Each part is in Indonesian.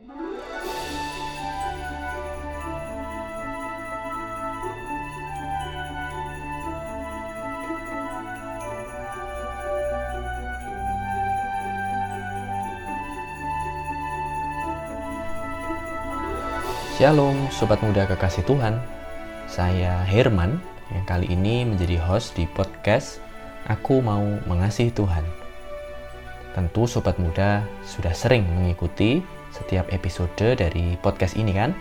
Shalom Sobat Muda Kekasih Tuhan. Saya Herman yang kali ini menjadi host di podcast Aku Mau Mengasihi Tuhan. Tentu Sobat Muda sudah sering mengikuti setiap episode dari podcast ini kan?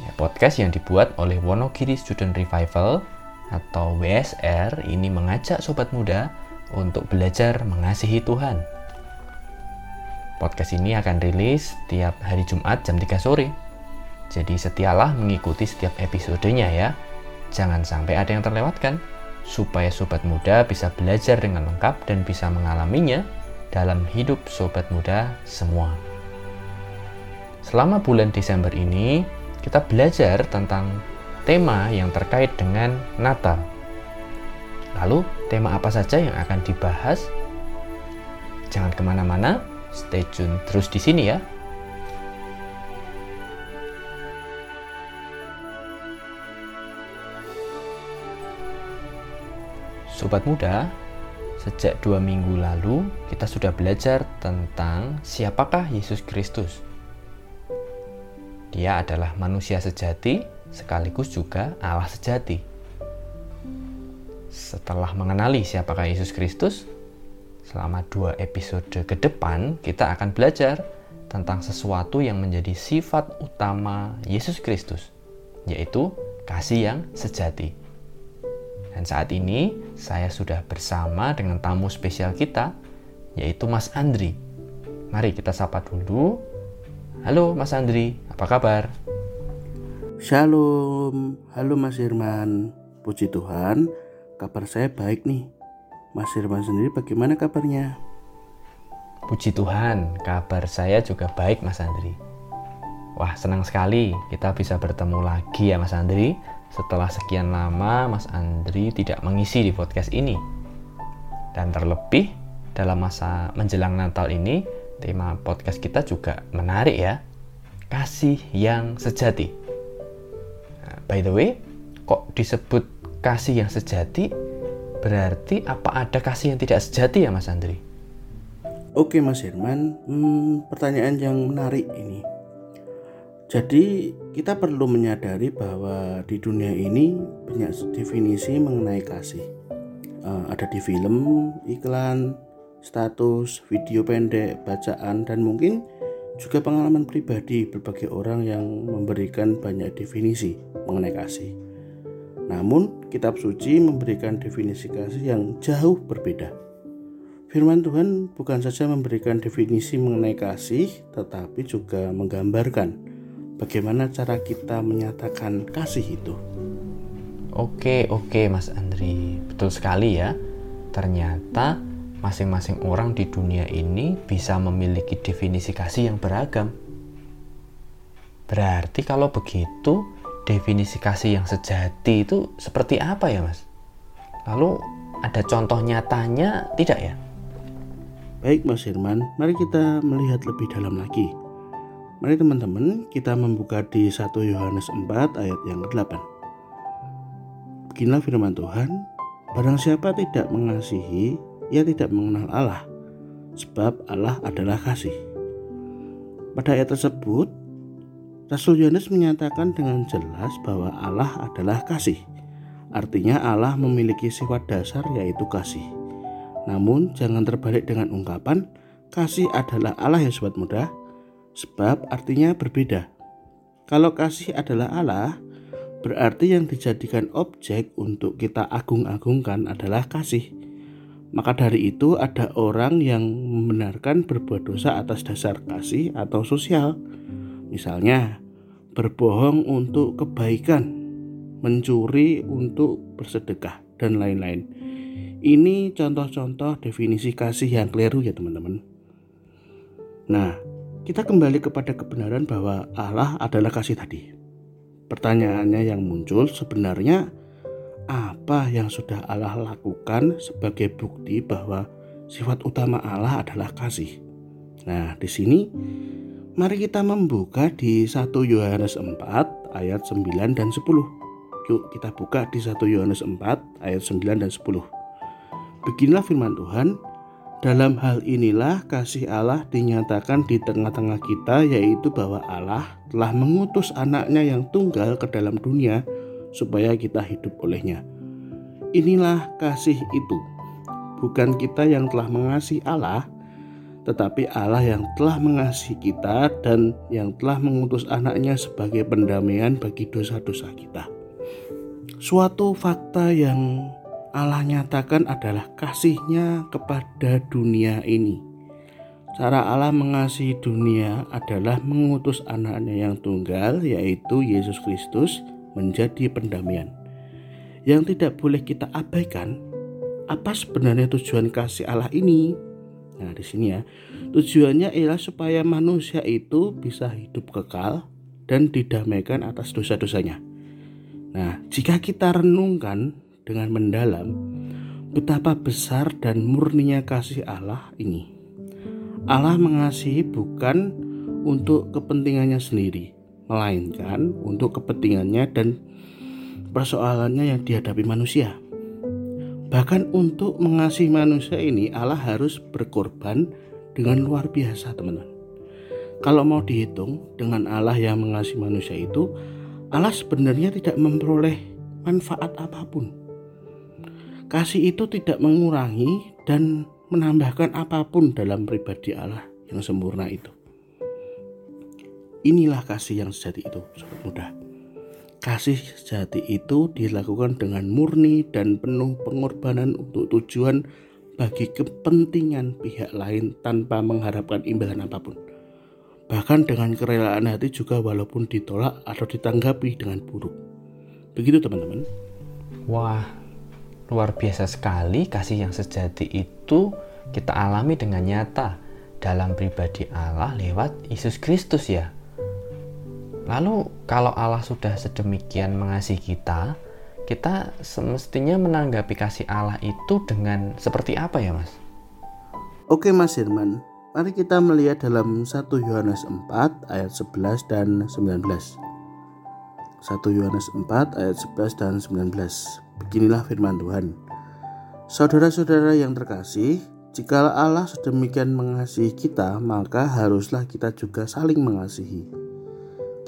Ya, podcast yang dibuat oleh Wonogiri Student Revival atau WSR ini mengajak Sobat Muda untuk belajar mengasihi Tuhan Podcast ini akan rilis setiap hari Jumat jam 3 sore jadi setialah mengikuti setiap episodenya ya. Jangan sampai ada yang terlewatkan, supaya sobat muda bisa belajar dengan lengkap dan bisa mengalaminya dalam hidup sobat muda semua. Selama bulan Desember ini, kita belajar tentang tema yang terkait dengan Natal. Lalu, tema apa saja yang akan dibahas? Jangan ke mana-mana, stay tune terus di sini ya. Sobat muda, sejak dua minggu lalu kita sudah belajar tentang siapakah Yesus Kristus. Dia adalah manusia sejati sekaligus juga Allah sejati. Setelah mengenali siapakah Yesus Kristus, selama dua episode ke depan kita akan belajar tentang sesuatu yang menjadi sifat utama Yesus Kristus, yaitu kasih yang sejati. Dan saat ini saya sudah bersama dengan tamu spesial kita, yaitu Mas Andri. Mari kita sapa dulu. Halo Mas Andri, apa kabar? Shalom, halo Mas Irman. Puji Tuhan, kabar saya baik nih. Mas Irman sendiri bagaimana kabarnya? Puji Tuhan, kabar saya juga baik Mas Andri. Wah, senang sekali kita bisa bertemu lagi ya Mas Andri setelah sekian lama Mas Andri tidak mengisi di podcast ini. Dan terlebih dalam masa menjelang Natal ini, tema podcast kita juga menarik ya. Kasih yang sejati. Nah, by the way, kok disebut kasih yang sejati? Berarti apa ada kasih yang tidak sejati ya Mas Andri? Oke Mas Herman, hmm, pertanyaan yang menarik ini. Jadi kita perlu menyadari bahwa di dunia ini banyak definisi mengenai kasih. Uh, ada di film, iklan, status, video pendek, bacaan, dan mungkin juga pengalaman pribadi berbagai orang yang memberikan banyak definisi mengenai kasih. Namun, kitab suci memberikan definisi kasih yang jauh berbeda. Firman Tuhan bukan saja memberikan definisi mengenai kasih, tetapi juga menggambarkan bagaimana cara kita menyatakan kasih itu. Oke, oke Mas Andri. Betul sekali ya. Ternyata masing-masing orang di dunia ini bisa memiliki definisi kasih yang beragam. Berarti kalau begitu, definisi kasih yang sejati itu seperti apa ya, Mas? Lalu ada contoh nyatanya tidak ya? Baik Mas Firman, mari kita melihat lebih dalam lagi. Mari teman-teman kita membuka di 1 Yohanes 4 ayat yang ke-8. Beginilah firman Tuhan, barang siapa tidak mengasihi, ia tidak mengenal Allah, sebab Allah adalah kasih. Pada ayat tersebut, Rasul Yohanes menyatakan dengan jelas bahwa Allah adalah kasih. Artinya Allah memiliki sifat dasar yaitu kasih. Namun jangan terbalik dengan ungkapan kasih adalah Allah yang sobat muda sebab artinya berbeda. Kalau kasih adalah Allah, berarti yang dijadikan objek untuk kita agung-agungkan adalah kasih. Maka dari itu ada orang yang membenarkan berbuat dosa atas dasar kasih atau sosial. Misalnya, berbohong untuk kebaikan, mencuri untuk bersedekah, dan lain-lain. Ini contoh-contoh definisi kasih yang keliru ya teman-teman. Nah, kita kembali kepada kebenaran bahwa Allah adalah kasih tadi. Pertanyaannya yang muncul sebenarnya apa yang sudah Allah lakukan sebagai bukti bahwa sifat utama Allah adalah kasih. Nah, di sini Mari kita membuka di 1 Yohanes 4 ayat 9 dan 10. Yuk kita buka di 1 Yohanes 4 ayat 9 dan 10. Beginilah firman Tuhan, dalam hal inilah kasih Allah dinyatakan di tengah-tengah kita yaitu bahwa Allah telah mengutus anaknya yang tunggal ke dalam dunia supaya kita hidup olehnya. Inilah kasih itu. Bukan kita yang telah mengasihi Allah, tetapi Allah yang telah mengasihi kita dan yang telah mengutus anaknya sebagai pendamaian bagi dosa-dosa kita. Suatu fakta yang Allah nyatakan adalah kasihnya kepada dunia ini. Cara Allah mengasihi dunia adalah mengutus anaknya yang tunggal yaitu Yesus Kristus menjadi pendamaian. Yang tidak boleh kita abaikan, apa sebenarnya tujuan kasih Allah ini? Nah, di sini ya, tujuannya ialah supaya manusia itu bisa hidup kekal dan didamaikan atas dosa-dosanya. Nah, jika kita renungkan dengan mendalam betapa besar dan murninya kasih Allah ini. Allah mengasihi bukan untuk kepentingannya sendiri, melainkan untuk kepentingannya dan persoalannya yang dihadapi manusia. Bahkan untuk mengasihi manusia ini Allah harus berkorban dengan luar biasa teman-teman. Kalau mau dihitung dengan Allah yang mengasihi manusia itu, Allah sebenarnya tidak memperoleh manfaat apa pun. Kasih itu tidak mengurangi dan menambahkan apa pun dalam pribadi Allah yang sempurna itu. Inilah kasih yang sejati itu, sobat muda. Kasih sejati itu dilakukan dengan murni dan penuh pengorbanan untuk tujuan bagi kepentingan pihak lain tanpa mengharapkan imbalan apa pun. Bahkan dengan kerelaan hati juga walaupun ditolak atau ditanggapi dengan buruk. Begitu teman-teman. Wah, luar biasa sekali kasih yang sejati itu kita alami dengan nyata dalam pribadi Allah lewat Yesus Kristus ya. Lalu kalau Allah sudah sedemikian mengasihi kita, kita semestinya menanggapi kasih Allah itu dengan seperti apa ya Mas? Oke Mas Herman, mari kita melihat dalam 1 Yohanes 4 ayat 11 dan 19. 1 Yohanes 4 ayat 11 dan 19. Beginilah firman Tuhan. Saudara-saudara yang terkasih, jika Allah sedemikian mengasihi kita, maka haruslah kita juga saling mengasihi.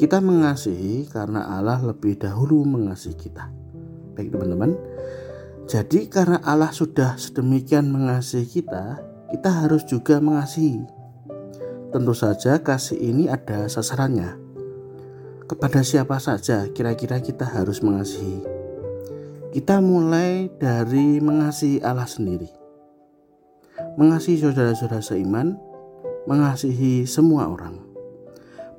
Kita mengasihi karena Allah lebih dahulu mengasihi kita. Baik teman-teman. Jadi karena Allah sudah sedemikian mengasihi kita, kita harus juga mengasihi. Tentu saja kasih ini ada sasarannya. Kepada siapa saja kira-kira kita harus mengasihi. Kita mulai dari mengasihi Allah sendiri. Mengasihi saudara-saudara seiman, mengasihi semua orang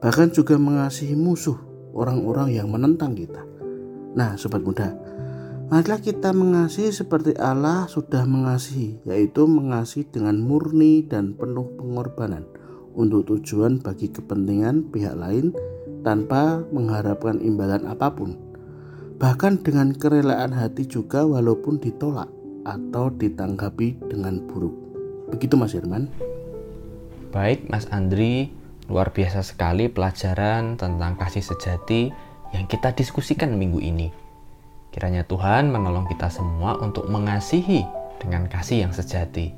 bahkan juga mengasihi musuh orang-orang yang menentang kita. Nah, sobat muda, marilah kita mengasihi seperti Allah sudah mengasihi, yaitu mengasihi dengan murni dan penuh pengorbanan untuk tujuan bagi kepentingan pihak lain tanpa mengharapkan imbalan apa pun. Bahkan dengan kerelaan hati juga walaupun ditolak atau ditanggapi dengan buruk. Begitu Mas Herman. Baik Mas Andri, Luar biasa sekali pelajaran tentang kasih sejati yang kita diskusikan minggu ini. Kiranya Tuhan menolong kita semua untuk mengasihi dengan kasih yang sejati.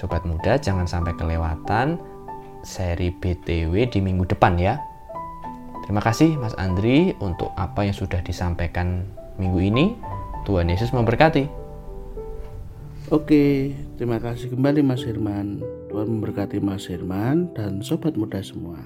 Sobat muda, jangan sampai kelewatan seri BTW di minggu depan ya. Terima kasih Mas Andri untuk apa yang sudah disampaikan minggu ini. Tuhan Yesus memberkati. Oke, terima kasih kembali Mas Herman. Tuhan memberkati Mas Herman dan sobat muda semua.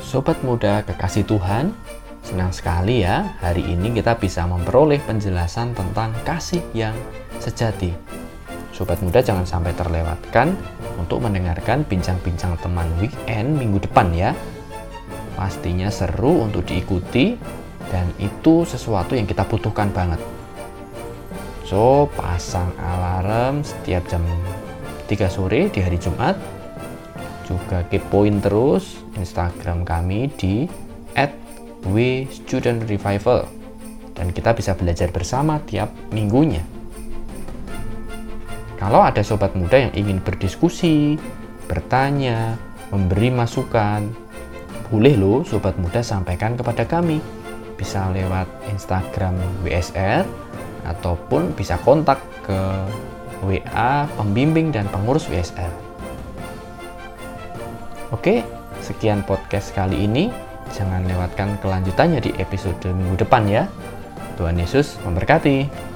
Sobat muda kekasih Tuhan, senang sekali ya hari ini kita bisa memperoleh penjelasan tentang kasih yang sejati. Sobat muda jangan sampai terlewatkan untuk mendengarkan bincang-bincang teman weekend minggu depan ya. Pastinya seru untuk diikuti dan itu sesuatu yang kita butuhkan banget. So, pasang alarm setiap jam 3 sore di hari Jumat juga kepoin terus Instagram kami di @w_student_revival dan kita bisa belajar bersama tiap minggunya. Kalau ada sobat muda yang ingin berdiskusi, bertanya, memberi masukan, boleh loh sobat muda sampaikan kepada kami. Bisa lewat Instagram WSR ataupun bisa kontak ke WA pembimbing dan pengurus WSR. Oke, sekian podcast kali ini. Jangan lewatkan kelanjutannya di episode minggu depan ya. Tuhan Yesus memberkati.